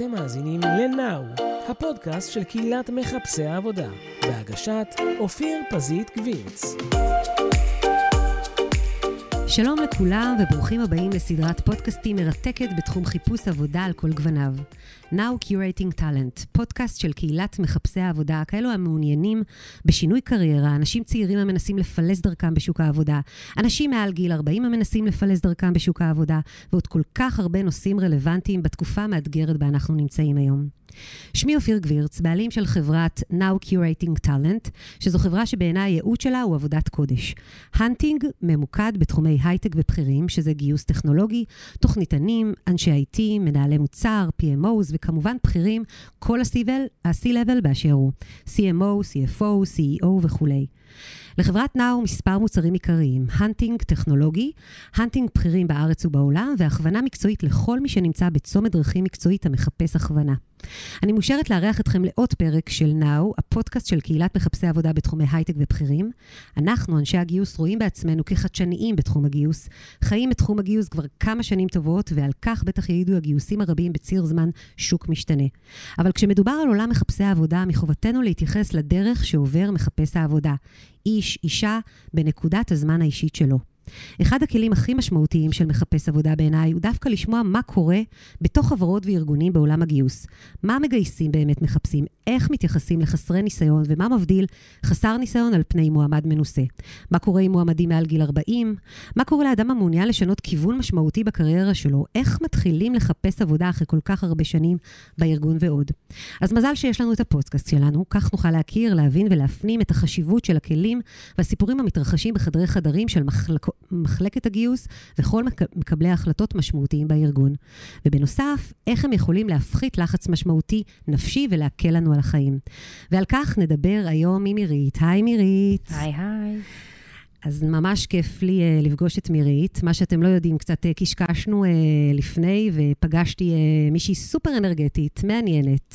אתם מאזינים ל-Now, הפודקאסט של קהילת מחפשי העבודה, בהגשת אופיר פזית גבירץ. שלום לכולם וברוכים הבאים לסדרת פודקאסטים מרתקת בתחום חיפוש עבודה על כל גווניו. Now Curating Talent, פודקאסט של קהילת מחפשי העבודה, כאלו המעוניינים בשינוי קריירה, אנשים צעירים המנסים לפלס דרכם בשוק העבודה, אנשים מעל גיל 40 המנסים לפלס דרכם בשוק העבודה, ועוד כל כך הרבה נושאים רלוונטיים בתקופה המאתגרת בה אנחנו נמצאים היום. שמי אופיר גבירץ, בעלים של חברת Now Curating Talent, שזו חברה שבעיניי הייעוד שלה הוא עבודת קודש. Hunting ממוקד בתחומי הייטק ובכירים, שזה גיוס טכנולוגי, תוכניתנים, אנשי IT, מנהלי מוצר, PMOs וכמובן בכירים, כל ה-C-Level באשר הוא. CMO, CFO, CEO וכולי. לחברת Now מספר מוצרים עיקריים, hunting טכנולוגי, Hunting בכירים בארץ ובעולם, והכוונה מקצועית לכל מי שנמצא בצומת דרכים מקצועית המחפש הכוונה. אני מאושרת לארח אתכם לעוד פרק של Now, הפודקאסט של קהילת מחפשי עבודה בתחומי הייטק ובכירים. אנחנו, אנשי הגיוס, רואים בעצמנו כחדשניים בתחום הגיוס, חיים את תחום הגיוס כבר כמה שנים טובות, ועל כך בטח יעידו הגיוסים הרבים בציר זמן שוק משתנה. אבל כשמדובר על עולם מחפשי העבודה, מחובתנו להתייחס לדרך שעובר מחפש העבודה. איש, אישה, בנקודת הזמן האישית שלו. אחד הכלים הכי משמעותיים של מחפש עבודה בעיניי הוא דווקא לשמוע מה קורה בתוך חברות וארגונים בעולם הגיוס. מה מגייסים באמת מחפשים, איך מתייחסים לחסרי ניסיון ומה מבדיל חסר ניסיון על פני מועמד מנוסה. מה קורה עם מועמדים מעל גיל 40? מה קורה לאדם המעוניין לשנות כיוון משמעותי בקריירה שלו? איך מתחילים לחפש עבודה אחרי כל כך הרבה שנים בארגון ועוד? אז מזל שיש לנו את הפודקאסט שלנו, כך נוכל להכיר, להבין ולהפנים את החשיבות של הכלים והסיפורים המתרחשים בחדרי חדרים של מחלק... מחלקת הגיוס וכל מקבלי ההחלטות משמעותיים בארגון. ובנוסף, איך הם יכולים להפחית לחץ משמעותי נפשי ולהקל לנו על החיים. ועל כך נדבר היום עם מירית. היי מירית. היי היי. אז ממש כיף לי uh, לפגוש את מירית. מה שאתם לא יודעים, קצת uh, קשקשנו uh, לפני, ופגשתי uh, מישהי סופר אנרגטית, מעניינת,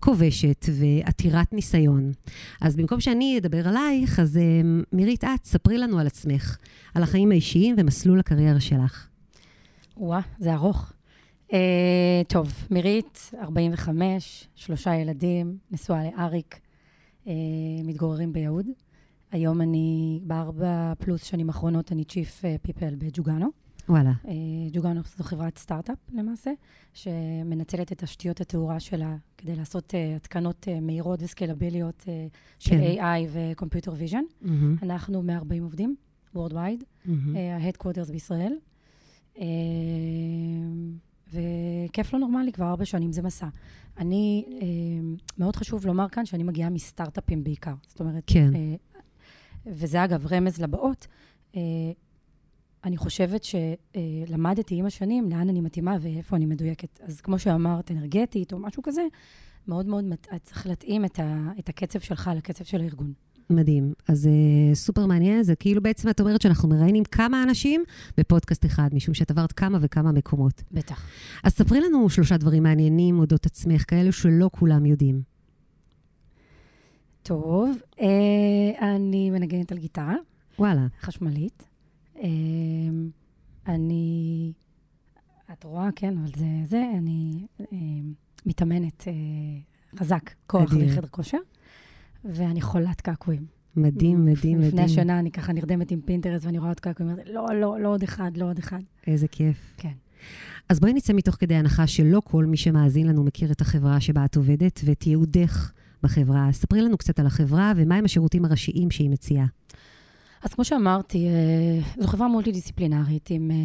כובשת ועתירת ניסיון. אז במקום שאני אדבר עלייך, אז uh, מירית, את, ספרי לנו על עצמך, על החיים האישיים ומסלול הקריירה שלך. וואה, זה ארוך. Uh, טוב, מירית, 45, שלושה ילדים, נשואה לאריק, uh, מתגוררים ביהוד. היום אני, בארבע פלוס שנים האחרונות, אני צ'יפ פיפל בג'וגאנו. וואלה. Uh, ג'וגאנו זו חברת סטארט-אפ למעשה, שמנצלת את תשתיות התאורה שלה כדי לעשות uh, התקנות uh, מהירות וסקלביליות uh, של כן. AI ו computer vision. Mm-hmm. אנחנו 140 עובדים, Worldwide, mm-hmm. ה-Headquarters בישראל. וכיף לא נורמלי, כבר ארבע שנים זה מסע. אני, אה, מאוד חשוב לומר כאן שאני מגיעה מסטארט-אפים בעיקר. זאת אומרת, כן. וזה אגב רמז לבאות, אה, אני חושבת שלמדתי עם השנים לאן אני מתאימה ואיפה אני מדויקת. אז כמו שאמרת, אנרגטית או משהו כזה, מאוד מאוד צריך להתאים את, ה, את הקצב שלך לקצב של הארגון. מדהים. אז uh, סופר מעניין, זה כאילו בעצם את אומרת שאנחנו מראיינים כמה אנשים בפודקאסט אחד, משום שאת עברת כמה וכמה מקומות. בטח. אז ספרי לנו שלושה דברים מעניינים אודות עצמך, כאלו שלא כולם יודעים. טוב, אה, אני מנגנת על גיטרה. וואלה. חשמלית. אה, אני, את רואה, כן, אבל זה, זה, אני אה, מתאמנת חזק, כוח וחדר כושר. ואני חולת קעקועים. מדהים, מדהים, מדהים. לפני השנה אני ככה נרדמת עם פינטרס ואני רואה עוד קעקועים, לא, לא, לא עוד אחד, לא עוד אחד. איזה כיף. כן. אז בואי נצא מתוך כדי הנחה שלא כל מי שמאזין לנו מכיר את החברה שבה את עובדת ואת ייעודך בחברה. ספרי לנו קצת על החברה ומהם השירותים הראשיים שהיא מציעה. אז כמו שאמרתי, אה, זו חברה מולטי-דיסציפלינרית עם, אה,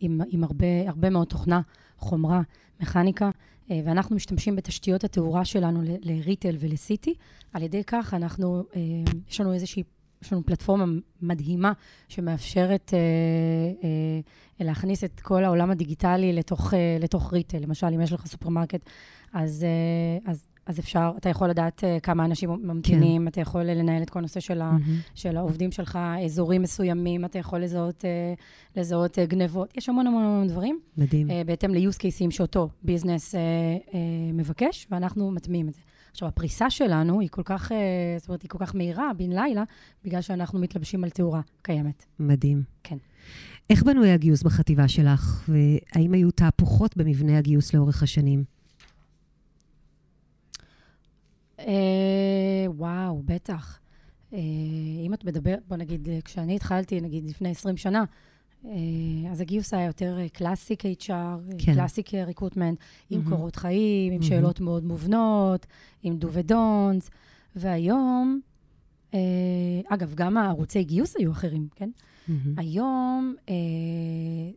עם, עם הרבה, הרבה מאוד תוכנה, חומרה, מכניקה. אה, ואנחנו משתמשים בתשתיות התאורה שלנו לריטל ולסיטי. על ידי כך אנחנו, יש לנו איזושהי, יש לנו פלטפורמה מדהימה שמאפשרת להכניס את כל העולם הדיגיטלי לתוך, לתוך retail. למשל, אם יש לך סופרמרקט, אז, אז אז אפשר, אתה יכול לדעת uh, כמה אנשים ממתינים, כן. אתה יכול לנהל את כל הנושא של, mm-hmm. של העובדים שלך, אזורים מסוימים, אתה יכול לזהות, uh, לזהות uh, גנבות. יש המון המון המון דברים. מדהים. בהתאם ל-use cases שאותו ביזנס מבקש, ואנחנו מטמיעים את זה. עכשיו, הפריסה שלנו היא כל כך, זאת אומרת, היא כל כך מהירה, בן לילה, בגלל שאנחנו מתלבשים על תאורה קיימת. מדהים. כן. איך בנוי הגיוס בחטיבה שלך, והאם היו תהפוכות במבנה הגיוס לאורך השנים? אה, וואו, בטח. אה, אם את מדברת, בוא נגיד, אה, כשאני התחלתי, נגיד לפני 20 שנה, אה, אז הגיוס היה יותר אה, classic HR, כן. classic recruitment, mm-hmm. קורות חיים, mm-hmm. שאלות מאוד מובנות, עם do ו don'ts, והיום, אה, אגב, גם הערוצי גיוס היו אחרים, כן? מהמם. היום אה,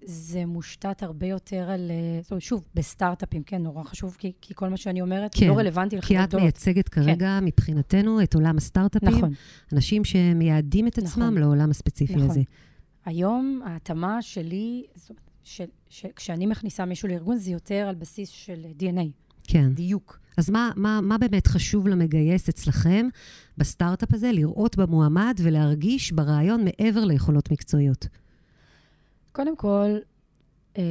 זה מושתת הרבה יותר על, אה, זאת אומרת, שוב, בסטארט-אפים, כן, נורא חשוב, כי, כי כל מה שאני אומרת כן, לא רלוונטי כי לחברות את. מייצגת כרגע מבחינתנו את עולם הסטארט-אפים. נכון. אנשים שמייעדים את עצמם נכון. לעולם הספציפי נכון. הזה. היום ההתאמה שלי, של, של, כשאני מכניסה מישהו לארגון, זה יותר על בסיס של DNA, כן. דיוק. אז מה, מה, מה באמת חשוב למגייס אצלכם בסטארט-אפ הזה, לראות במועמד ולהרגיש ברעיון מעבר ליכולות מקצועיות? קודם כל, אה,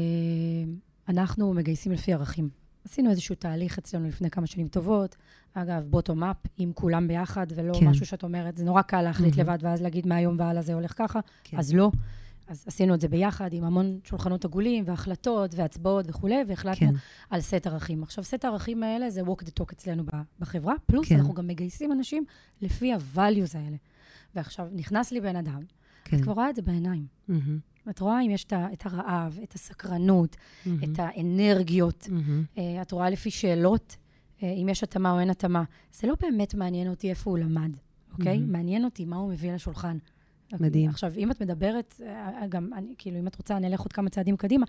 אנחנו מגייסים לפי ערכים. עשינו איזשהו תהליך אצלנו לפני כמה שנים טובות. אגב, בוטום-אפ, עם כולם ביחד, ולא כן. משהו שאת אומרת, זה נורא קל להחליט מהמם. לבד, ואז להגיד מהיום והלאה זה הולך ככה, כן. אז לא. אז עשינו את זה ביחד, עם המון שולחנות עגולים, והחלטות, והצבעות וכולי, והחלטנו כן. על סט ערכים. עכשיו, סט הערכים האלה זה walk the talk אצלנו בחברה, פלוס כן. אנחנו גם מגייסים אנשים לפי ה-values האלה. ועכשיו, נכנס לי בן אדם, כן. את כבר רואה את זה בעיניים. מהמם, את רואה אם יש את הרעב, את הסקרנות, מהמם, את האנרגיות. אה, את רואה לפי שאלות, אה, אם יש התאמה או אין התאמה. זה לא באמת מעניין אותי איפה הוא למד, אוקיי? מהמם. מעניין אותי מה הוא מביא לשולחן. מדהים. עכשיו, אם את מדברת, אה, גם, אני, כאילו, אם את רוצה, אני אלך עוד כמה צעדים קדימה.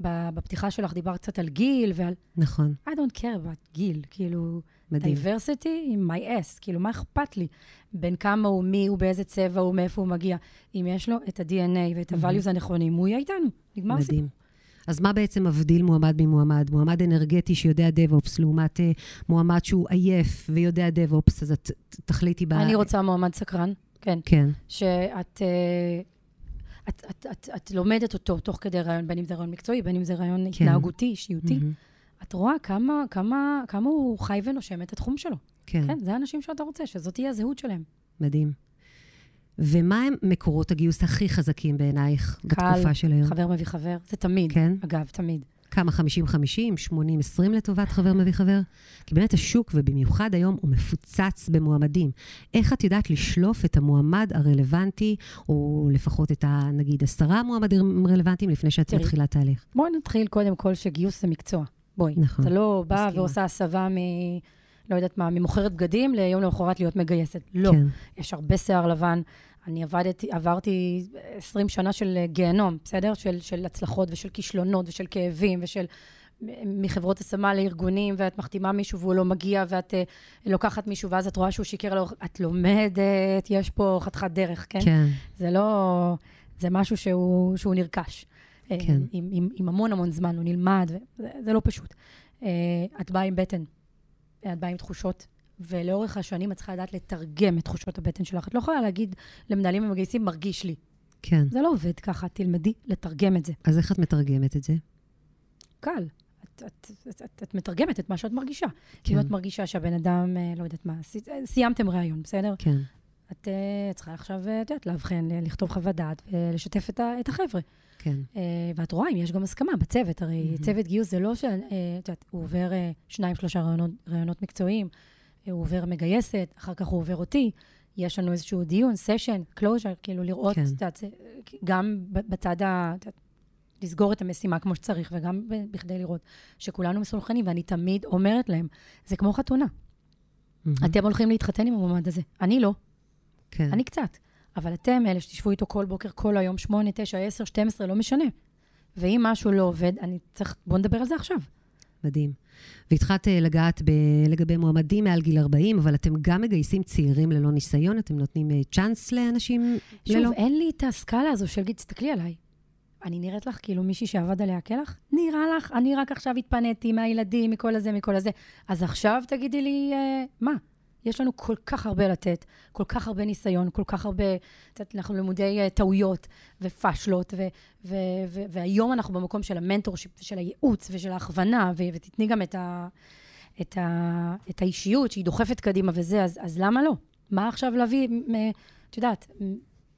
בפתיחה שלך דיברת קצת על גיל ועל... נכון, I don't care about גיל, כאילו, מדהים. diversity עם my ass, כאילו, מה אכפת לי? בין כמה הוא, מי הוא, באיזה צבע הוא, מאיפה הוא מגיע. אם יש לו את ה-DNA ואת מהמם. ה-values הנכונים, הוא יהיה איתנו. נגמר הסיפור. מדהים. אז מה בעצם מבדיל מועמד ממועמד? מועמד אנרגטי שיודע DevOps, לעומת אה, מועמד שהוא עייף ויודע DevOps, אז את תחליטי ב... אני רוצה מועמד סקרן, כן. כן, שאת אה, את, את, את, את לומדת אותו תוך כדי רעיון, בין אם זה רעיון מקצועי, בין אם זה רעיון כן. התנהגותי, אישיותי. מהמם, את רואה כמה, כמה, כמה הוא חי ונושם את התחום שלו. כן, כן, זה האנשים שאתה רוצה, שזאת תהיה הזהות שלהם. מדהים. ומה הם מקורות הגיוס הכי חזקים בעינייך בתקופה של היום? חבר מביא חבר, זה תמיד. כן? אגב, תמיד. כמה 50-50, 80-20 לטובת חבר מביא חבר? כי באמת השוק, ובמיוחד היום, הוא מפוצץ במועמדים. איך את יודעת לשלוף את המועמד הרלוונטי, או לפחות את ה... נגיד עשרה מועמדים רלוונטיים לפני שאת תראי. מתחילה תהליך? בואי נתחיל קודם כל שגיוס זה מקצוע. בואי. נכון. אתה לא בא מסכימה. ועושה הסבה מ... לא יודעת מה, ממוכרת בגדים ליום למחרת להיות מגייסת. לא. כן, יש הרבה שיער לבן. אני עבדתי, עברתי 20 שנה של גיהנום, בסדר? של, של הצלחות ושל כישלונות ושל כאבים ושל מחברות השמה לארגונים, ואת מחתימה מישהו והוא לא מגיע, ואת uh, לוקחת מישהו ואז את רואה שהוא שיקר לאורך... את לומדת, יש פה חתיכת דרך, כן? כן, זה לא... זה משהו שהוא, שהוא נרכש. אה, כן. עם, עם, עם המון המון זמן, הוא נלמד, וזה, זה לא פשוט. אה, את באה עם בטן, את באה עם תחושות, ולאורך השנים את צריכה לדעת לתרגם את תחושות הבטן שלך. את לא יכולה להגיד למנהלים ומגייסים, מרגיש לי. כן. זה לא עובד ככה, תלמדי לתרגם את זה. אז איך את מתרגמת את זה? קל. את, את, את, את, את מתרגמת את מה שאת מרגישה. כן. אם את מרגישה שהבן אדם, אה, לא יודעת מה, סי- אה, סיימתם ראיון, בסדר? כן, את אה, צריכה עכשיו, את יודעת, לאבחן, לכתוב חוות דעת ולשתף את, ה- את החבר'ה. כן, אה, ואת רואה אם יש גם הסכמה בצוות. הרי mm-hmm. צוות גיוס זה לא ש... אה, את יודעת, הוא עובר אה, שניים, שלושה רעיונות, רעיונות מקצועיים, הוא עובר מגייסת, אחר כך הוא עובר אותי. יש לנו איזשהו דיון, סשן, closure, כאילו לראות, כן. זה, גם בצד ה... לסגור את המשימה כמו שצריך, וגם בכדי לראות שכולנו מסונכנים, ואני תמיד אומרת להם, זה כמו חתונה. מהמם. אתם הולכים להתחתן עם המועמד הזה. אני לא, כן. אני קצת. אבל אתם אלה שתשבו איתו כל בוקר, כל היום, 8, 9, 10, 12, לא משנה. ואם משהו לא עובד, אני צריך... בואו נדבר על זה עכשיו. מדהים. והתחלת אה, לגעת ב... לגבי מועמדים מעל גיל 40, אבל אתם גם מגייסים צעירים ללא ניסיון, אתם נותנים אה, צ'אנס לאנשים שוב, ללא... אין לי את הסקאלה הזו של גיד, תסתכלי עליי. אני נראית לך כאילו מישהי שעבד עליה קלח? נראה לך, אני רק עכשיו התפניתי מהילדים, מכל הזה, מכל הזה. אז עכשיו תגידי לי, אה, מה? יש לנו כל כך הרבה לתת, כל כך הרבה ניסיון, כל כך הרבה, את יודעת, אנחנו למודי אה, טעויות ופשלות, ו- ו- ו- והיום אנחנו במקום של המנטורשיפ ושל הייעוץ ושל ההכוונה, ו- ותתני גם את, ה- את, ה- את האישיות שהיא דוחפת קדימה וזה, אז, אז למה לא? מה עכשיו להביא, את יודעת,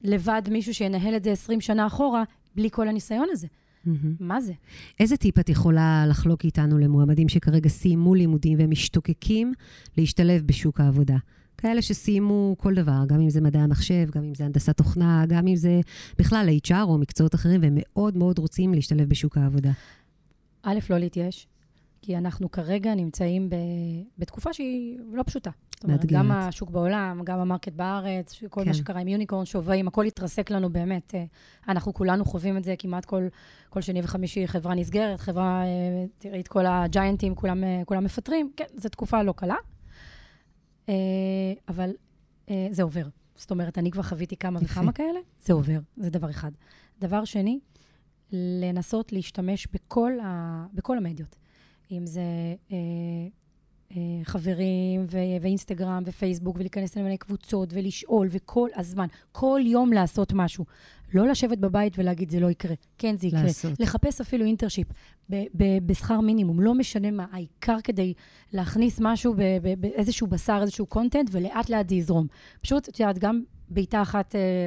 לבד מישהו שינהל את זה 20 שנה אחורה, בלי כל הניסיון הזה? מהמם. מה זה? איזה טיפ את יכולה לחלוק איתנו למועמדים שכרגע סיימו לימודים והם משתוקקים להשתלב בשוק העבודה? כאלה שסיימו כל דבר, גם אם זה מדעי המחשב, גם אם זה הנדסת תוכנה, גם אם זה בכלל HR או מקצועות אחרים, והם מאוד מאוד רוצים להשתלב בשוק העבודה. א', לא להתייאש, כי אנחנו כרגע נמצאים ב, בתקופה שהיא לא פשוטה. מאתגרת. גם השוק בעולם, גם המרקט בארץ, כל כן. מה שקרה עם יוניקורן, שווים, הכל התרסק לנו באמת. אה, אנחנו כולנו חווים את זה כמעט כל, כל שני וחמישי, חברה נסגרת, חברה, אה, תראי את כל הג'יינטים, כולם, אה, כולם מפטרים. כן, זו תקופה לא קלה, אבל זה עובר. זאת אומרת, אני כבר חוויתי כמה יפה. וכמה כאלה, זה עובר, זה דבר אחד. דבר שני, לנסות להשתמש בכל, ה, בכל המדיות. אם זה אה, אה, חברים ו- ואינסטגרם ופייסבוק, ולהיכנס למיני קבוצות ולשאול, וכל הזמן, כל יום לעשות משהו. לא לשבת בבית ולהגיד, זה לא יקרה. כן, זה יקרה. לעשות. לחפש אפילו internship ב- ב- בשכר מינימום, לא משנה מה, העיקר כדי להכניס משהו, ב- ב- באיזשהו בשר, איזשהו content, ולאט לאט זה יזרום. פשוט, את יודעת, גם בעיטה אחת אה,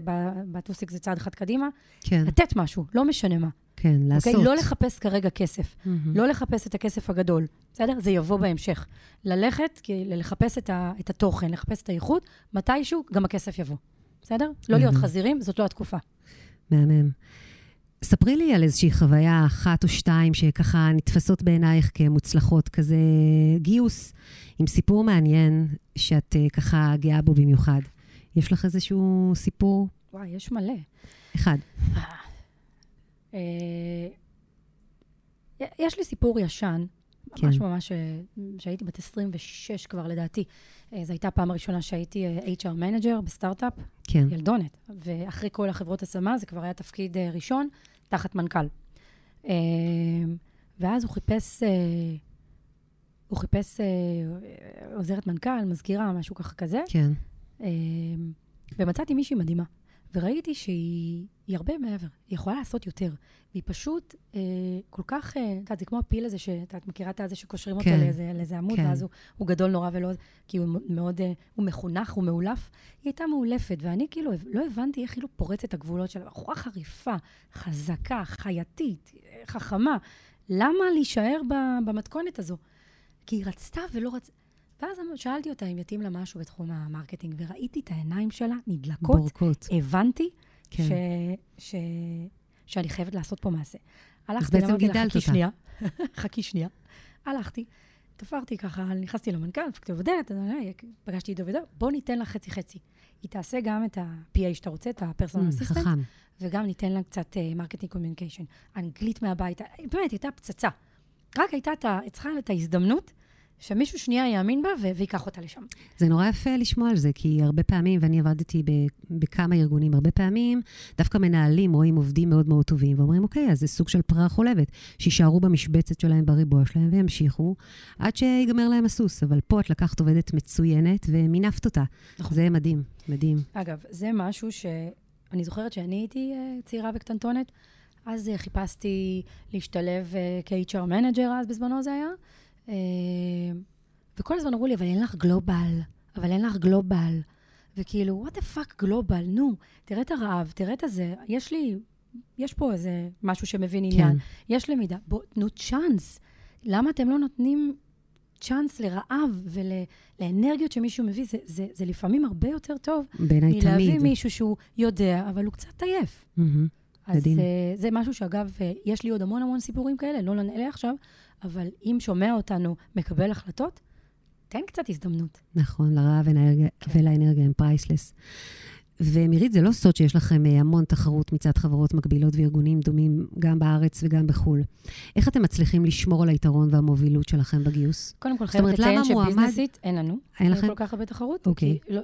בטוסיק זה צעד אחד קדימה, כן, לתת משהו, לא משנה מה. כן, לעשות. אוקיי? לא לחפש כרגע כסף. mm-hmm. לא לחפש את הכסף הגדול, בסדר? זה יבוא בהמשך. ללכת, לחפש את, ה, את התוכן, לחפש את האיכות, מתישהו גם הכסף יבוא, בסדר? לא להיות. חזירים, זאת לא התקופה. מהמם. ספרי לי על איזושהי חוויה אחת או שתיים שככה נתפסות בעינייך כמוצלחות, כזה גיוס עם סיפור מעניין שאת אה, ככה גאה בו במיוחד. יש לך איזשהו סיפור? וואי, יש מלא. אחד. אה, יש לי סיפור ישן, ממש כן. ממש, אה, שהייתי בת 26 כבר לדעתי. אה, זו הייתה הפעם הראשונה שהייתי אה, HR manager בסטארט-אפ, כן. ילדונת. ואחרי כל החברות השמה, זה כבר היה תפקיד ראשון, תחת מנכ"ל. ואז הוא חיפש, הוא חיפש עוזרת מנכ"ל, מזכירה, משהו ככה כזה. כן. ומצאתי מישהי מדהימה. וראיתי שהיא היא הרבה מעבר, היא יכולה לעשות יותר. והיא פשוט אה, כל כך, אה, את יודעת, זה כמו הפיל הזה, שאת את מכירה את הזה שקושרים אותו כן. לאיזה, לאיזה עמוד, כן. ואז הוא, הוא גדול נורא ולא... כי הוא מאוד, אה, הוא מחונך, הוא מאולף. היא הייתה מאולפת, ואני כאילו לא הבנתי איך היא לא פורצת את הגבולות שלה. בחורה חריפה, חזקה, חייתית, אה, חכמה. למה להישאר במתכונת הזו? כי היא רצתה ולא רצתה. ואז שאלתי אותה אם יתאים לה משהו בתחום ה marketing, וראיתי את העיניים שלה נדלקות. בורקות. הבנתי כן. ש, ש, שאני חייבת לעשות פה מעשה. אז הלכתי, אמרתי לה, חכי אותה." שנייה, חכי שנייה. הלכתי, תפרתי ככה, נכנסתי למנכ"ל, דפקתי בדלת, אני- פגשתי איתו ודאי, בוא ניתן לה חצי-חצי. היא תעשה גם את ה-PA שאתה רוצה, את ה-personal Mm, assistant, חכם. וגם ניתן לה קצת marketing communication. אנגלית מהבית, באמת, הייתה פצצה. רק הייתה את צריכה את ההזדמנות שמישהו שנייה יאמין בה ויקח אותה לשם. זה נורא יפה לשמוע על זה, כי הרבה פעמים, ואני עבדתי בכמה ארגונים, הרבה פעמים דווקא מנהלים רואים עובדים מאוד מאוד טובים, ואומרים, אוקיי, אז זה סוג של פרה חולבת, שיישארו במשבצת שלהם, בריבוע שלהם, וימשיכו עד שיגמר להם הסוס. אבל פה את לקחת עובדת מצוינת ומינפת אותה. נכון. זה מדהים, מדהים. אגב, זה משהו שאני זוכרת שאני הייתי אה, צעירה וקטנטונת, אז אה, חיפשתי להשתלב אה, כ-HR manager, אז בזמנו זה היה, וכל הזמן אמרו לי, אבל אין לך גלובל, אבל אין לך גלובל. וכאילו, what the fuck גלובל, נו, תראה את הרעב, תראה את הזה, יש לי, יש פה איזה משהו שמבין עניין, כן. יש למידה, בואו, תנו צ'אנס. למה אתם לא נותנים צ'אנס לרעב ולאנרגיות שמישהו מביא? זה, זה, זה לפעמים הרבה יותר טוב בעיניי מלהביא תמיד. מישהו שהוא יודע, אבל הוא קצת עייף. מהמם. אז מדהים. uh, זה משהו שאגב, uh, יש לי עוד המון המון סיפורים כאלה, לא נעלה עכשיו, אבל אם שומע אותנו מקבל החלטות, תן קצת הזדמנות. נכון, לרעב ולאנרגיה- כן. ולאנרגיה הם priceless. ומירית, זה לא סוד שיש לכם אה, המון תחרות מצד חברות מקבילות וארגונים דומים, גם בארץ וגם בחו"ל. איך אתם מצליחים לשמור על היתרון והמובילות שלכם בגיוס? קודם כל, חייבת לציין שביזנסית, אין לנו. אין לכם? כל כך הרבה תחרות. אוקיי. כי, לא,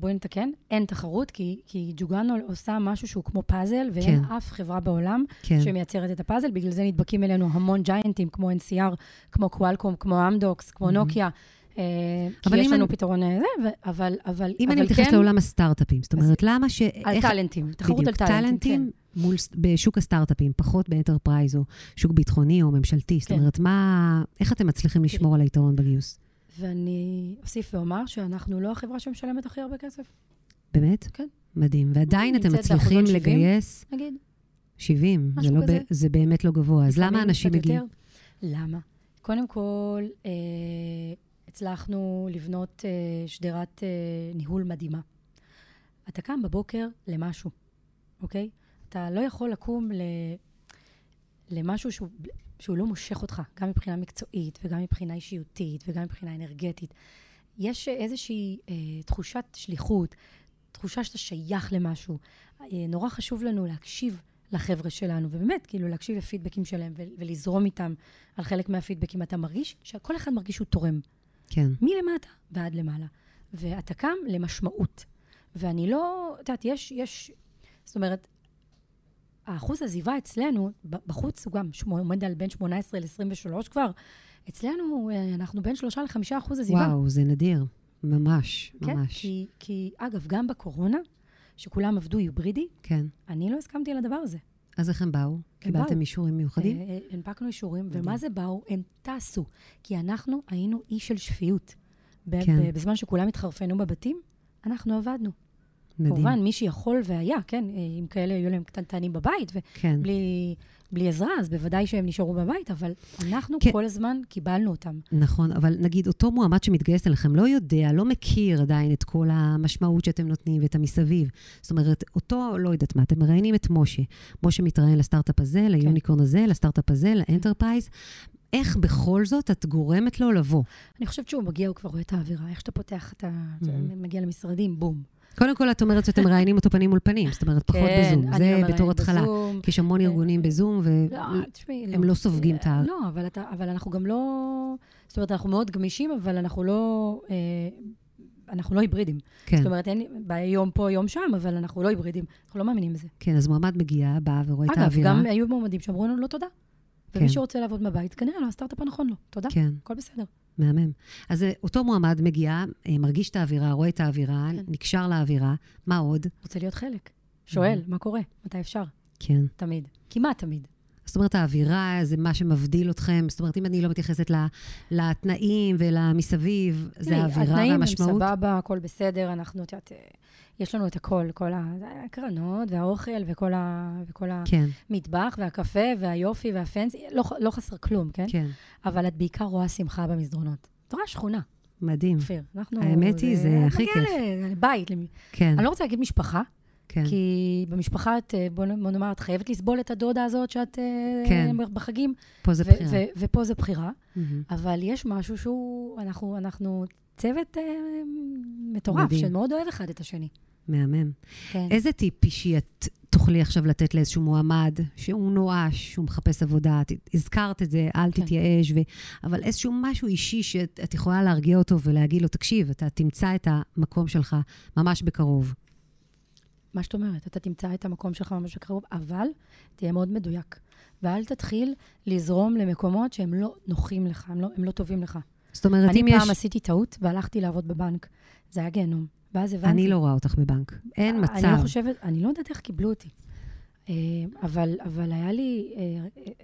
בואי נתקן, אין תחרות, כי, כי ג'וגנו עושה משהו שהוא כמו פאזל, ואין כן. אף חברה בעולם כן, שמייצרת את הפאזל, בגלל זה נדבקים אלינו המון ג'יינטים, כמו NCR, כמו קוואלקום, כמו אמדוקס, כמו מהמם. נוקיה. אה, כי יש לנו אני- פתרון אה, זה, ו- אבל, אבל, אם אבל אני מתייחסת כן, לעולם הסטארט-אפים, זאת אומרת, למה ש... על איך- טאלנטים, תחרות על בדיוק, טאלנטים, כן. מול, בשוק הסטארט-אפים, פחות ב enterprise או שוק ביטחוני או ממשלתי. זאת כן. אומרת, מה... איך אתם מצליחים לשמור על היתרון בגיוס? ואני אוסיף ואומר שאנחנו לא החברה שמשלמת הכי הרבה כסף, באמת? כן. מדהים. ועדיין אתם מצליחים באחוזון 70. לגייס... נגיד. 70, זה, לא. ב, זה באמת לא גבוה. אז למה אנשים מגיעים? למה? קודם כל, אה, הצלחנו לבנות אה, שדרת אה, ניהול מדהימה. אתה קם בבוקר למשהו, אוקיי? אתה לא יכול לקום ל... למשהו שהוא, שהוא לא מושך אותך, גם מבחינה מקצועית וגם מבחינה אישיותית וגם מבחינה אנרגטית. יש איזושהי אה, תחושת שליחות, תחושה שאתה שייך למשהו. אה, נורא חשוב לנו להקשיב לחבר'ה שלנו, ובאמת, כאילו, להקשיב לפידבקים שלהם ולזרום איתם על חלק מהפידבקים. אתה מרגיש שכל אחד מרגיש שהוא תורם, כן, מלמטה ועד למעלה. ואתה קם למשמעות. ואני לא, את יודעת, יש, יש, זאת אומרת, האחוז עזיבה אצלנו, בחוץ הוא גם שמו- עומד על בין 18 ל-23 כבר. אצלנו אה, אנחנו בין 3 ל-5 אחוז עזיבה. וואו, זה נדיר. ממש, כן, ממש. כי, כי, אגב, גם בקורונה, שכולם עבדו היברידי, כן. אני לא הסכמתי לדבר הזה. אז איך הם באו? קיבלתם באו. אישורים מיוחדים? אה, אה, הנפקנו אישורים. ומה זה באו? הם טסו. כי אנחנו היינו אי של שפיות. כן. בזמן שכולם התחרפנו בבתים, אנחנו עבדנו. מדהים. כמובן, מי שיכול והיה, כן, אה, אם כאלה היו להם קטנטנים בבית, כן. בלי עזרה, אז בוודאי שהם נשארו בבית, אבל אנחנו כן. כל הזמן קיבלנו אותם. נכון, אבל נגיד אותו מועמד שמתגייס אליכם לא יודע, לא מכיר עדיין את כל המשמעות שאתם נותנים ואת המסביב. זאת אומרת, אותו, לא יודעת מה, אתם מראיינים את משה. משה מתראיין לסטארט-אפ הזה, ל unicorn הזה, לסטארט-אפ הזה, ל enterprise. איך בכל זאת את גורמת לו לבוא? אני חושבת שהוא מגיע, הוא כבר רואה את האווירה, איך שאתה פותח, אתה אתה מגיע למשרדים, בום. קודם כל, את אומרת שאתם מראיינים אותו פנים מול פנים, זאת אומרת, פחות כן, בזום. זה לא בתור התחלה. בזום. כי יש המון ארגונים בזום, לא, תשמעי, והם לא סופגים את ה... לא, אבל, אתה, אבל אנחנו גם לא... זאת אומרת, אנחנו מאוד גמישים, אבל אנחנו לא... אה, אנחנו לא היברידים. כן, זאת אומרת, אין ביום פה, יום שם, אבל אנחנו לא היברידים. אנחנו לא מאמינים בזה. כן, אז מועמד מגיע, בא ורואה את אגב, האווירה. גם היו מועמדים שאמרו לנו לא תודה. כן. ומי שרוצה לעבוד מהבית, כנראה לא הסטארט-אפ הנכון לו. תודה, כן. הכל בסדר. מהמם. אז אה, אותו מועמד מגיע, אה, מרגיש את האווירה, רואה את האווירה, כן. נקשר לאווירה, מה עוד? רוצה להיות חלק. שואל, מה קורה? מתי אפשר? כן. תמיד. כמעט תמיד. זאת אומרת, האווירה זה מה שמבדיל אתכם. זאת אומרת, אם אני לא מתייחסת לתנאים ולמסביב, זה האווירה התנאים הם והמשמעות. סבבה, הכל בסדר, אנחנו, את יודעת, אה, יש לנו את הכל, כל הקרנות והאוכל וכל, ה, וכל כן, המטבח והקפה והיופי והפנסי, לא, לא חסר כלום, כן? כן. אבל את בעיקר רואה שמחה במסדרונות. את רואה שכונה, מדהים. אופיר. אנחנו... האמת היא, זה הכי כיף. למ- כן, אני לא רוצה להגיד משפחה, כן. כי במשפחה, את, אה, בוא נאמר, את חייבת לסבול את הדודה הזאת שאת אה, כן. בחגים, פה זה בחירה. ופה זה בחירה. מהמם. אבל יש משהו שהוא, אנחנו, אנחנו צוות אה, מטורף, מדהים. שמאוד אוהב אחד את השני. מהמם. כן. איזה טיפ אישי את תוכלי עכשיו לתת לאיזשהו מועמד שהוא נואש, שהוא מחפש עבודה? את הזכרת את זה, אל כן. תתייאש, ו... אבל איזשהו משהו אישי שאת את יכולה להרגיע אותו ולהגיד לו, תקשיב, אתה תמצא את המקום שלך ממש בקרוב. מה שאת אומרת, אתה תמצא את המקום שלך ממש בקרוב, אבל תהיה מאוד מדויק. ואל תתחיל לזרום למקומות שהם לא נוחים לך, הם לא, הם לא טובים לך. זאת אומרת, אני אם פעם יש... עשיתי טעות והלכתי לעבוד בבנק. זה היה גיהנום. ואז הבנתי... אני לא רואה אותך בבנק. אין מצב. אני לא חושבת, אני לא יודעת איך קיבלו אותי. אה, אבל, אבל היה לי, אה,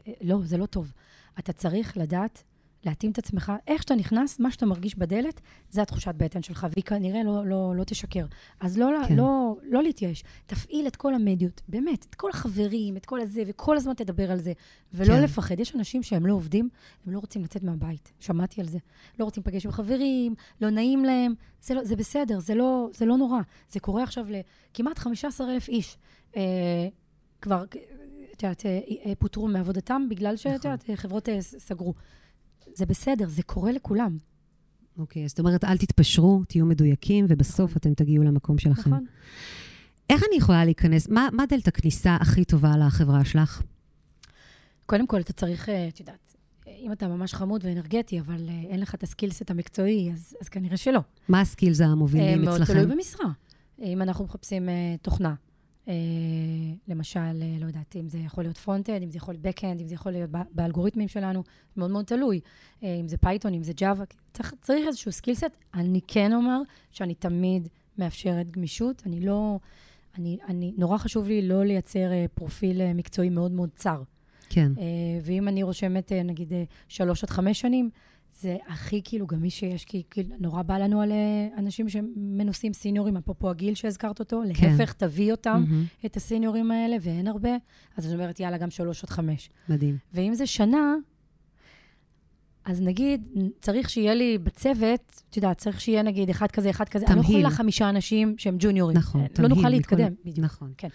אה, לא, זה לא טוב. אתה צריך לדעת, להתאים את עצמך, איך שאתה נכנס, מה שאתה מרגיש בדלת, זה התחושת בטן שלך, והיא כנראה לא, לא, לא תשקר. אז לא, כן. לא, לא להתייאש. תפעיל את כל המדיות, באמת, את כל החברים, את כל הזה, וכל הזמן תדבר על זה. ולא כן. לפחד. יש אנשים שהם לא עובדים, הם לא רוצים לצאת מהבית. שמעתי על זה. לא רוצים לפגש עם חברים, לא נעים להם. זה, לא, זה בסדר, זה לא, זה לא נורא. זה קורה עכשיו לכמעט 15,000 איש. אה, כבר, את יודעת, אה, אה, פוטרו מעבודתם בגלל שאת נכון. יודעת, חברות סגרו. זה בסדר, זה קורה לכולם, אוקיי, זאת אומרת, אל תתפשרו, תהיו מדויקים, ובסוף אתם תגיעו למקום שלכם. נכון? איך אני יכולה להיכנס? מה, מה דלת הכניסה הכי טובה לחברה שלך? קודם כל, אתה צריך, אה, את יודעת, אם אתה ממש חמוד ואנרגטי, אבל אה, אין לך את ה skillset המקצועי, אז, אז כנראה שלא. מה ה skills המובילים אה, מאוד אצלכם? תלוי במשרה. אם אנחנו מחפשים תוכנה, למשל, אה, לא יודעת, אם זה יכול להיות front-end, אם זה יכול להיות back-end, אם זה יכול להיות באלגוריתמים שלנו, מאוד מאוד תלוי. אה, אם זה פייתון, אם זה ג'אווה, צריך, צריך איזשהו skillset. אני כן אומר שאני תמיד מאפשרת גמישות. אני לא... אני, אני, נורא חשוב לי לא לייצר אה, פרופיל אה, מקצועי מאוד מאוד צר. כן, אה, ואם אני רושמת, אה, נגיד, אה, שלוש עד חמש שנים, זה הכי כאילו גמיש שיש, כי כאילו נורא בא לנו על אה, אנשים שמנוסים סיניורים, אפרופו הגיל שהזכרת אותו, כן. להפך, תביא אותם, מהמם. את הסיניורים האלה, ואין הרבה, אז אני אומרת, יאללה, גם שלוש עד חמש. מדהים. ואם זה שנה, אז נגיד, צריך שיהיה לי בצוות, את יודעת, צריך שיהיה נגיד אחד כזה, אחד כזה. אני לא תמהיל. יכולה חמישה אנשים שהם ג'וניורים. נכון, לא תמהיל נוכל מכל- להתקדם. בדיוק. נכון. כן.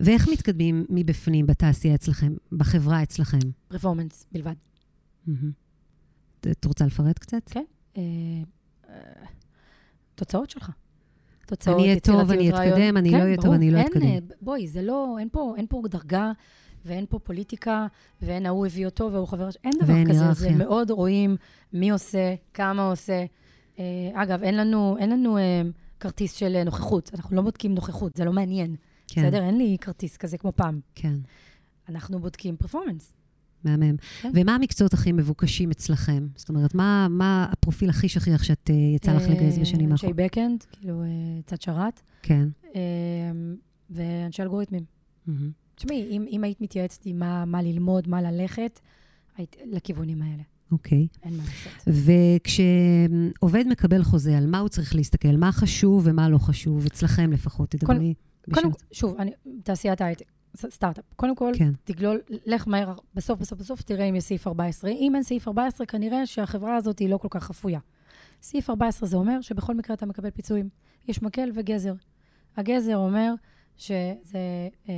ואיך מתקדמים מבפנים בתעשייה אצלכם, בחברה אצלכם? פרפורמנס בלבד. מהמם. את- רוצה לפרט קצת? כן. אה, אה, תוצאות שלך. תוצאות, אני אהיה טוב, אני. אתקדם, אני כן, לא אהיה טוב. אני לא אתקדם. אה, בואי, זה לא, אין פה, אין פה דרגה, ואין פה פוליטיקה, ואין ההוא הביא אותו והוא חבר, אין דבר ואין כזה. זה. מאוד רואים מי עושה, כמה עושה. אה, אגב, אין לנו, אין לנו אה, כרטיס של נוכחות, אנחנו לא בודקים נוכחות, זה לא מעניין. כן, בסדר? אין לי כרטיס כזה כמו פעם. כן, אנחנו בודקים פרפורמנס. מהמם. כן. ומה המקצועות הכי מבוקשים אצלכם? זאת אומרת, מה מה הפרופיל הכי שכיח שאת אה, יצא לך לגייס בשנים אנשי האחרונות? בקאנד, כאילו, אה, צד שרת, כן. אה, ואנשי אלגוריתמים. תשמעי, אם, אם היית מתייעצת עם מה, מה ללמוד, מה ללכת, היית לכיוונים האלה. אוקיי. אין מה לעשות. וכשעובד מקבל חוזה, על מה הוא צריך להסתכל? מה חשוב ומה לא חשוב? אצלכם לפחות, תדברי. קודם, בשם- שוב, אני, תעשיית ההייטק, סטארט-אפ. קודם כל, כן, תגלול, לך מהר, בסוף, בסוף, בסוף, תראה אם יש סעיף 14. אם אין סעיף 14, כנראה שהחברה הזאת היא לא כל כך חפויה. סעיף 14 זה אומר שבכל מקרה אתה מקבל פיצויים. יש מקל וגזר. הגזר אומר שזה... אה,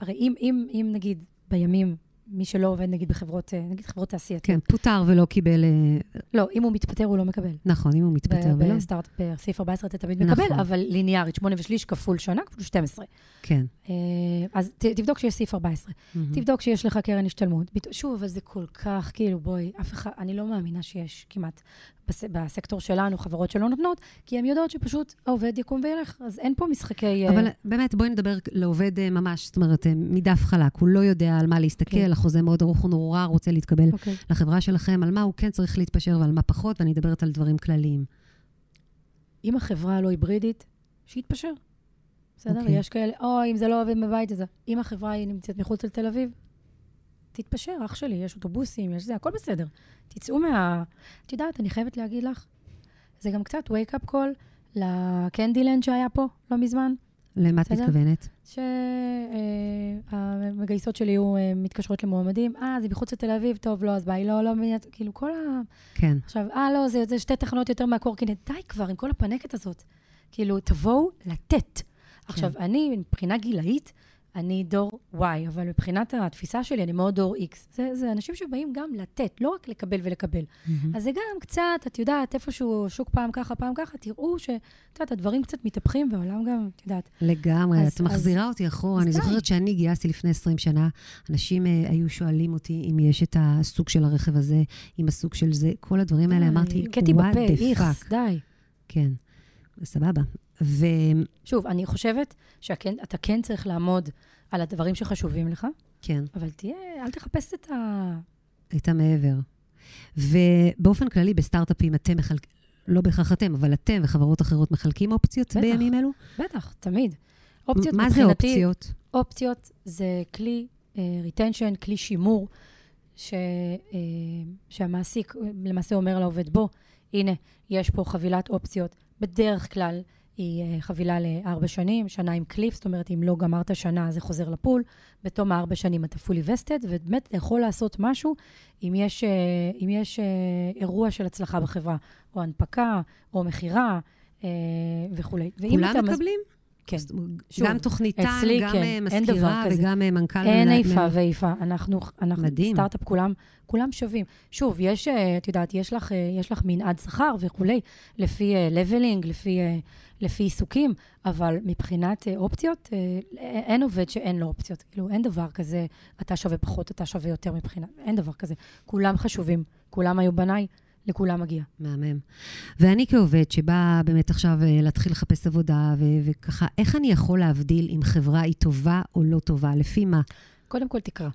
הרי אם, אם, אם נגיד בימים, מי שלא עובד נגיד בחברות, אה, נגיד חברות תעשייתיות, כן, פוטר ולא קיבל... אה, לא, אם הוא מתפטר הוא לא מקבל. נכון, אם הוא מתפטר ולא. בסטארט, בסעיף 14 אתה תמיד נכון. מקבל, אבל ליניארית, 8 ושליש כפול שנה, כפול 12. כן. אה, אז ת, תבדוק שיש סעיף 14. מהמם. תבדוק שיש לך קרן השתלמות. שוב, אבל זה כל כך, כאילו, בואי, אף אחד, אני לא מאמינה שיש כמעט בס, בסקטור שלנו חברות שלא נותנות, כי הן יודעות שפשוט העובד יקום וילך, אז אין פה משחקי... אה, אבל באמת, בואי נדבר לעובד אה, ממש, זאת אומרת, אה, מדף חלק. הוא לא יודע על מה להסתכל, כן. החוזה מאוד ארוך, הוא נורא רוצה להתקבל אוקיי. לחברה שלכם, על מה הוא כן צריך להתפשר ועל מה פחות, ואני מדברת על דברים כלליים. אם החברה לא היברידית, שיתפשר. בסדר? אוקיי. יש כאלה, או אם זה לא עובד בבית הזה. אם החברה היא נמצאת מחוץ לתל אביב, תתפשר, אח שלי, יש אוטובוסים, יש זה, הכל בסדר. תצאו מה... את יודעת, אני חייבת להגיד לך, זה גם קצת wake-up call לקנדילנד שהיה פה לא מזמן, למה את. מתכוונת? שהמגייסות שלי היו אה, מתקשרות למועמדים, אה, זה מחוץ לתל אביב, טוב, לא, אז ביי, לא, לא, כאילו, כל ה... כן. עכשיו, אה, לא, זה, זה שתי תחנות יותר מהקורקינט. די כבר עם כל הפנקת הזאת. כאילו, תבואו לתת. עכשיו, אני, מבחינה גילאית, אני דור Y, אבל מבחינת התפיסה שלי, אני מאוד דור X. זה, זה אנשים שבאים גם לתת, לא רק לקבל ולקבל. מהמם. אז זה גם קצת, את יודעת, איפשהו שוק פעם ככה, פעם ככה, תראו שאת יודעת, הדברים קצת מתהפכים, והעולם גם, את יודעת, לגמרי, אז- את מחזירה אותי אחורה. אז אני די. זוכרת שאני גייסתי לפני 20 שנה, אנשים אה, היו שואלים אותי אם יש את הסוג של הרכב הזה, עם הסוג של זה, כל הדברים האלה, די, אמרתי, הכיתי what the fuck. די. כן, סבבה. ו... שוב, אני חושבת שאתה כן צריך לעמוד על הדברים שחשובים לך, כן, אבל תהיה, אל תחפש את ה... את המעבר. ובאופן כללי, בסטארט-אפים אתם מחלקים, לא בהכרח אתם, אבל אתם וחברות אחרות מחלקים אופציות בטח. בימים אלו? בטח, תמיד. אופציות מה זה מבחינתי- אופציות? אופציות זה כלי retention, כלי שימור, ש, אה, שהמעסיק אה, למעשה אומר לעובד, בוא, הנה, יש פה חבילת אופציות. בדרך כלל היא אה, חבילה לארבע שנים, שנה עם קליף, זאת אומרת, אם לא גמרת שנה, זה חוזר לפול. בתום הארבע שנים אתה fully vested, ובאמת אתה יכול לעשות משהו אם יש, אה, אם יש אה, אירוע של הצלחה בחברה, או הנפקה, או מכירה, וכולי. כולם מז- מקבלים? כן. שוב, גם תוכניתן, אצלי גם כן, אה, מזכירה. וגם אה, מנכ"ל. אין איפה ואיפה. אנחנו, אנחנו מדהים. סטארט-אפ, כולם, כולם שווים. שוב, יש, אה, את יודעת, יש לך, יש לך מנעד שכר וכולי, לפי לבלינג, לפי, לפי עיסוקים, אבל מבחינת אופציות, אין עובד שאין לו אופציות. כאילו, אין דבר כזה, אתה שווה פחות, אתה שווה יותר מבחינת, אין דבר כזה. כולם חשובים, כולם היו בניי, לכולם מגיע. מהמם. ואני כעובד שבא באמת עכשיו אה, להתחיל לחפש עבודה, ו- וככה, איך אני יכול להבדיל אם חברה היא טובה או לא טובה? לפי מה? קודם כל תקרא.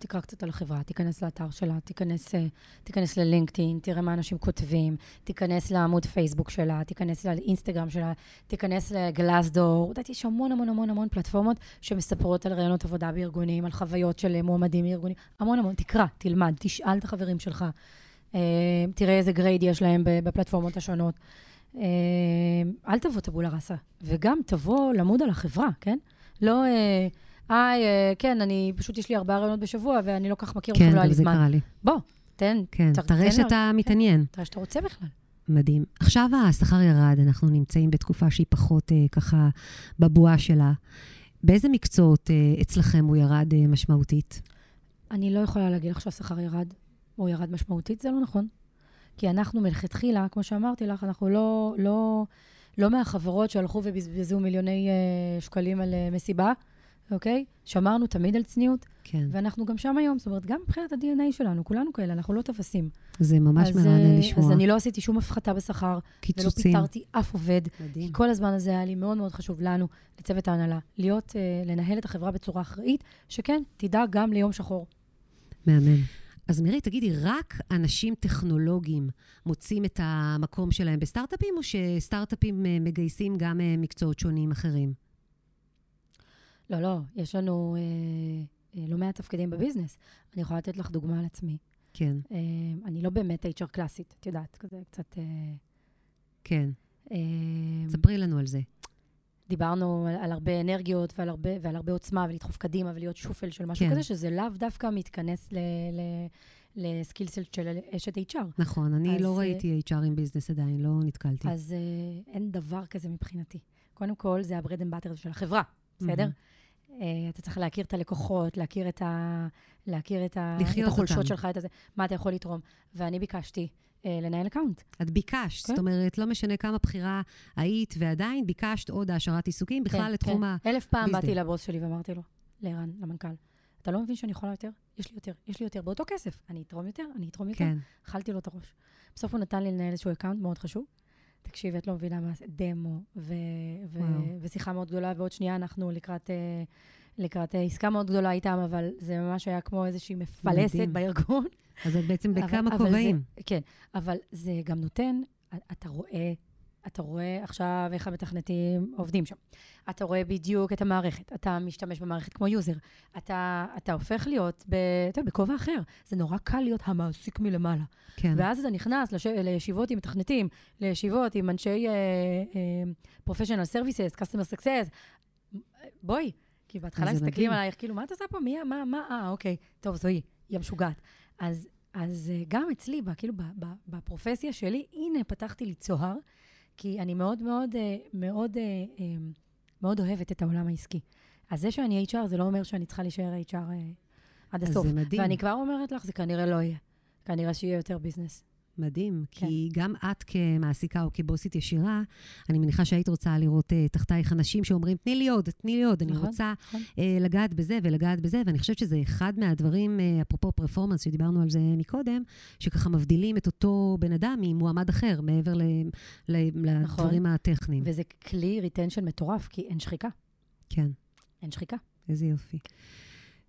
תקרא קצת על החברה, תיכנס לאתר שלה, תיכנס, אה, תיכנס ללינקדאין, תראה מה אנשים כותבים, תיכנס לעמוד פייסבוק שלה, תיכנס לאינסטגרם שלה, תיכנס לגלאסדור. יודעת, יש המון המון המון המון פלטפורמות שמספרות על רעיונות עבודה בארגונים, על חוויות של מועמדים מארגונים, המון המון. תקרא, תלמד, תשאל את החברים שלך. אה, תראה איזה גרייד יש להם בפלטפורמות השונות. אה, אל תבוא טבולה ראסה, וגם תבוא למוד על החברה, כן? לא, אה, היי, כן, אני, פשוט יש לי ארבעה רעיונות בשבוע, ואני לא כך מכיר כן, אתכם, לא היה לי זה זמן. קרה לי. בוא, תן, כן, תר- תראה שאתה מתעניין. תראה שאתה רוצה בכלל. מדהים. עכשיו השכר ירד, אנחנו נמצאים בתקופה שהיא פחות ככה בבועה שלה. באיזה מקצועות אצלכם הוא ירד משמעותית? אני לא יכולה להגיד לך שהשכר ירד, או ירד משמעותית, זה לא נכון. כי אנחנו מלכתחילה, כמו שאמרתי לך, אנחנו לא, לא, לא מהחברות שהלכו ובזבזו מיליוני uh, שקלים על uh, מסיבה, אוקיי? שמרנו תמיד על צניעות, כן, ואנחנו גם שם היום. זאת אומרת, גם מבחינת ה-DNA שלנו, כולנו כאלה, אנחנו לא טפסים. זה ממש אז, מרענן אה, לשמוע. אז אני לא עשיתי שום הפחתה בשכר, ולא קיצוצים. פיטרתי אף עובד. מדהים. כי כל הזמן הזה היה לי מאוד מאוד חשוב לנו, לצוות ההנהלה, להיות, לנהל את החברה בצורה אחראית, שכן, תדע גם ליום שחור. מהמם. אז מירי, תגידי, רק אנשים טכנולוגיים מוצאים את המקום שלהם בסטארט-אפים, או שסטארט-אפים אה, מגייסים גם אה, מקצועות שונים אחרים? לא, לא, יש לנו אה, אה, לא מעט תפקידים בביזנס. אני יכולה לתת לך דוגמה על עצמי. כן, אה, אני לא באמת HR קלאסית, את יודעת, כזה קצת... אה, כן. אה, ספרי לנו על זה. דיברנו על, על הרבה אנרגיות ועל הרבה, ועל הרבה עוצמה ולדחוף קדימה ולהיות שופל של משהו כן. כזה, שזה לאו דווקא מתכנס ל- ל- ל skillset של אשת HR. נכון, אני אז, לא אה, ראיתי HR עם business עדיין, לא נתקלתי. אז אה, אין דבר כזה מבחינתי. קודם כל, זה ה-bread and butter של החברה, בסדר? מהמם. אה, אתה צריך להכיר את הלקוחות, להכיר את, ה... להכיר את, ה... את החולשות אותם. שלך, את הזה, מה אתה יכול לתרום. ואני ביקשתי לנהל account. את ביקשת, כן. זאת אומרת, לא משנה כמה בחירה היית, ועדיין ביקשת עוד העשרת עיסוקים, בכלל כן, לתחום כן. ה... אלף פעם business. באתי לבוס שלי ואמרתי לו, לערן, למנכ"ל, אתה לא מבין שאני יכולה יותר? יש לי יותר, יש לי יותר. באותו כסף. אני אתרום יותר, אני אתרום יותר. כן, אכלתי לו את הראש. בסוף הוא נתן לי לנהל איזשהו account מאוד חשוב. תקשיבי, את לא מבינה מה זה, דמו, ו- ו-. ושיחה מאוד גדולה, ועוד שנייה אנחנו לקראת, אה, לקראת עסקה מאוד גדולה איתם, אבל זה ממש היה כמו איזושהי מפלסת מדהים. בארגון. אז את בעצם בכמה כובעים. כן, אבל זה גם נותן, אתה רואה, אתה רואה עכשיו איך המתכנתים עובדים שם. אתה רואה בדיוק את המערכת, אתה משתמש במערכת כמו user. אתה, אתה הופך להיות ב, אתה בכובע אחר. זה נורא קל להיות המעסיק מלמעלה. כן, ואז אתה נכנס לש... לישיבות עם מתכנתים, לישיבות עם אנשי professional services, customer success. בואי, כי בהתחלה מסתכלים. עלייך, כאילו, מה את עושה פה? מי, מה, מה, אה, אוקיי, טוב, זוהי, היא המשוגעת. אז, אז אה, גם אצלי, כאילו, בפרופסיה שלי, הנה, פתחתי לי צוהר, כי אני מאוד מאוד, אה, מאוד, אה, מאוד אוהבת את העולם העסקי. אז זה שאני HR, זה לא אומר שאני צריכה להישאר HR עד אז הסוף. זה מדהים. ואני כבר אומרת לך, זה כנראה לא יהיה. כנראה שיהיה יותר ביזנס. מדהים, כן. כי גם את כמעסיקה או כבוסית ישירה, אני מניחה שהיית רוצה לראות uh, תחתייך אנשים שאומרים, תני לי עוד, תני לי עוד, אני נכון, רוצה נכון. uh, לגעת בזה ולגעת בזה, ואני חושבת שזה אחד מהדברים, uh, אפרופו פרפורמנס, שדיברנו על זה מקודם, שככה מבדילים את אותו בן אדם ממועמד אחר, מעבר ל, ל, נכון. לדברים הטכניים. וזה כלי retention מטורף, כי אין שחיקה. כן, אין שחיקה. איזה יופי.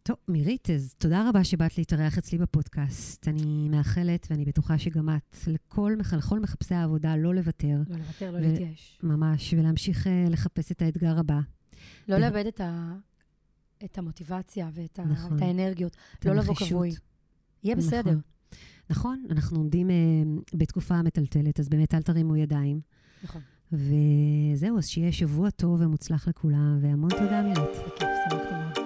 טוב, מירית, אז תודה רבה שבאת להתארח אצלי בפודקאסט. אני מאחלת, ואני בטוחה שגם את, לכל, מח- לכל מחפשי העבודה, לא לוותר. לא לוותר, לא ו- להתייאש. ממש, ולהמשיך אה, לחפש את האתגר הבא. לא ו- לאבד את, ה... את המוטיבציה ואת ה... נכון. את האנרגיות. את לא לבוא. כבוי. יהיה בסדר. נכון. נכון, אנחנו עומדים אה, בתקופה מטלטלת, אז באמת אל תרימו ידיים. נכון. וזהו, אז שיהיה שבוע טוב ומוצלח לכולם, והמון תודה, מירית. בכיף, שמחתי מאוד.